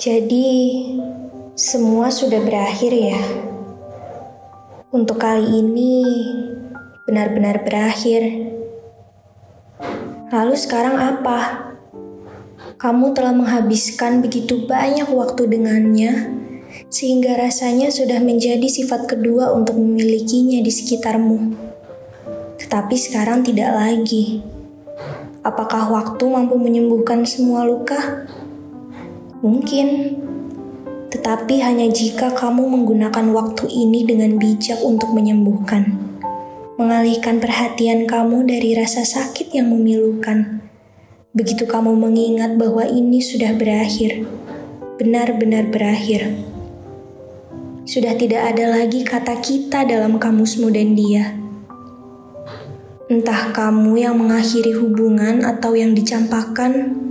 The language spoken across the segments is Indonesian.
Jadi, semua sudah berakhir ya. Untuk kali ini, benar-benar berakhir. Lalu sekarang apa? Kamu telah menghabiskan begitu banyak waktu dengannya, sehingga rasanya sudah menjadi sifat kedua untuk memilikinya di sekitarmu. Tetapi sekarang tidak lagi. Apakah waktu mampu menyembuhkan semua luka? Mungkin, tetapi hanya jika kamu menggunakan waktu ini dengan bijak untuk menyembuhkan, mengalihkan perhatian kamu dari rasa sakit yang memilukan. Begitu kamu mengingat bahwa ini sudah berakhir, benar-benar berakhir. Sudah tidak ada lagi kata kita dalam kamusmu dan dia. Entah kamu yang mengakhiri hubungan atau yang dicampakkan,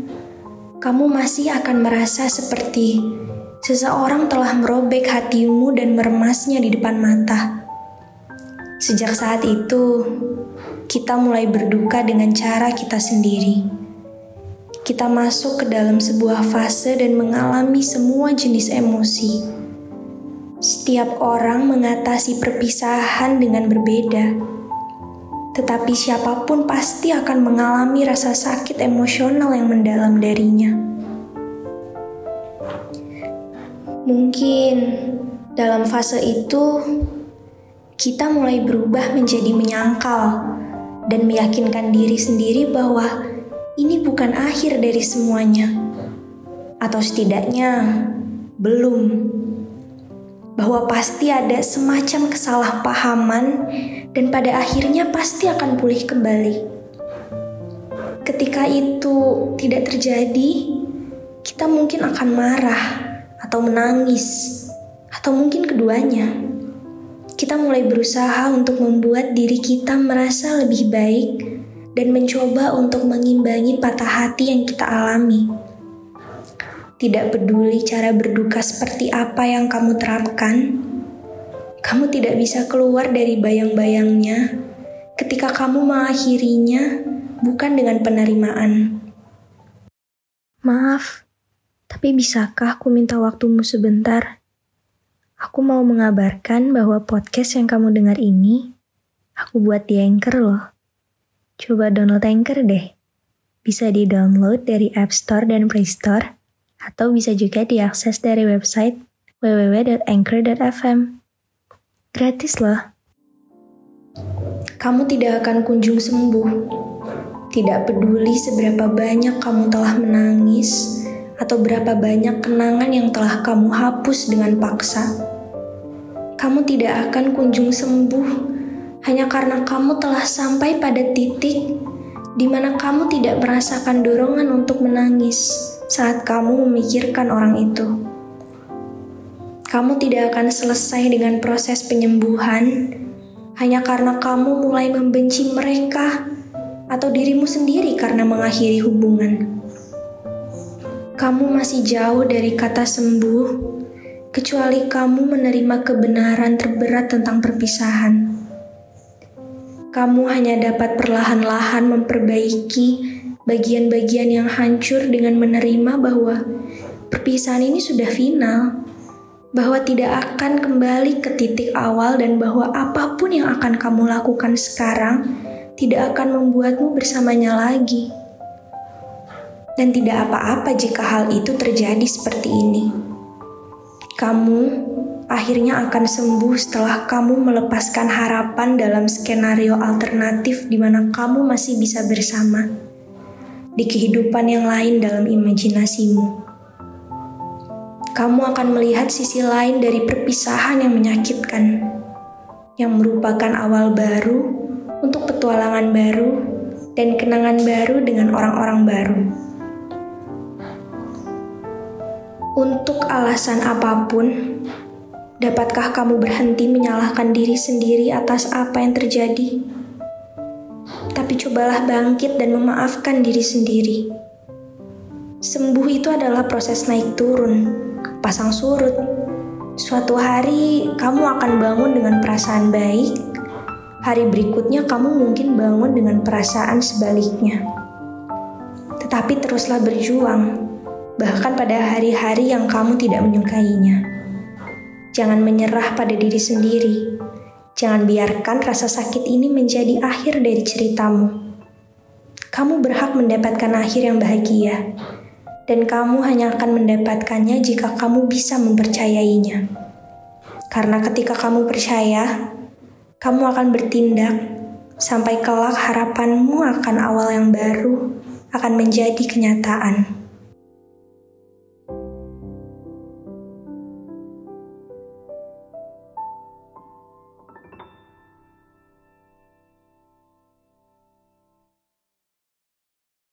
kamu masih akan merasa seperti seseorang telah merobek hatimu dan meremasnya di depan mata. Sejak saat itu, kita mulai berduka dengan cara kita sendiri. Kita masuk ke dalam sebuah fase dan mengalami semua jenis emosi. Setiap orang mengatasi perpisahan dengan berbeda tetapi siapa pun pasti akan mengalami rasa sakit emosional yang mendalam darinya. Mungkin dalam fase itu kita mulai berubah menjadi menyangkal dan meyakinkan diri sendiri bahwa ini bukan akhir dari semuanya, atau setidaknya belum bahwa pasti ada semacam kesalahpahaman dan pada akhirnya pasti akan pulih kembali. Ketika itu tidak terjadi, kita mungkin akan marah atau menangis atau mungkin keduanya. Kita mulai berusaha untuk membuat diri kita merasa lebih baik dan mencoba untuk mengimbangi patah hati yang kita alami. Tidak peduli cara berduka seperti apa yang kamu terapkan, kamu tidak bisa keluar dari bayang-bayangnya ketika kamu mengakhirinya bukan dengan penerimaan. Maaf, tapi bisakah aku minta waktumu sebentar? Aku mau mengabarkan bahwa podcast yang kamu dengar ini, aku buat di Anchor loh. Coba download Anchor deh. Bisa di-download dari App Store dan Play Store atau bisa juga diakses dari website www.anchor.fm. Gratis loh. Kamu tidak akan kunjung sembuh. Tidak peduli seberapa banyak kamu telah menangis atau berapa banyak kenangan yang telah kamu hapus dengan paksa. Kamu tidak akan kunjung sembuh hanya karena kamu telah sampai pada titik di mana kamu tidak merasakan dorongan untuk menangis saat kamu memikirkan orang itu. Kamu tidak akan selesai dengan proses penyembuhan hanya karena kamu mulai membenci mereka atau dirimu sendiri karena mengakhiri hubungan. Kamu masih jauh dari kata sembuh, kecuali kamu menerima kebenaran terberat tentang perpisahan. Kamu hanya dapat perlahan-lahan memperbaiki bagian-bagian yang hancur dengan menerima bahwa perpisahan ini sudah final, bahwa tidak akan kembali ke titik awal dan bahwa apa pun yang akan kamu lakukan sekarang tidak akan membuatmu bersamanya lagi. Dan tidak apa-apa jika hal itu terjadi seperti ini. Kamu akhirnya akan sembuh setelah kamu melepaskan harapan dalam skenario alternatif di mana kamu masih bisa bersama di kehidupan yang lain dalam imajinasimu. kamu akan melihat sisi lain dari perpisahan yang menyakitkan, yang merupakan awal baru untuk petualangan baru dan kenangan baru dengan orang-orang baru. Untuk alasan apa pun, dapatkah kamu berhenti menyalahkan diri sendiri atas apa yang terjadi? Tapi cobalah bangkit dan memaafkan diri sendiri. Sembuh itu adalah proses naik turun, pasang surut. Suatu hari kamu akan bangun dengan perasaan baik, hari berikutnya kamu mungkin bangun dengan perasaan sebaliknya. Tetapi teruslah berjuang, bahkan pada hari-hari yang kamu tidak menyukainya. Jangan menyerah pada diri sendiri. Jangan biarkan rasa sakit ini menjadi akhir dari ceritamu. Kamu berhak mendapatkan akhir yang bahagia dan kamu hanya akan mendapatkannya jika kamu bisa mempercayainya. Karena ketika kamu percaya, kamu akan bertindak sampai kelak harapanmu akan awal yang baru akan menjadi kenyataan.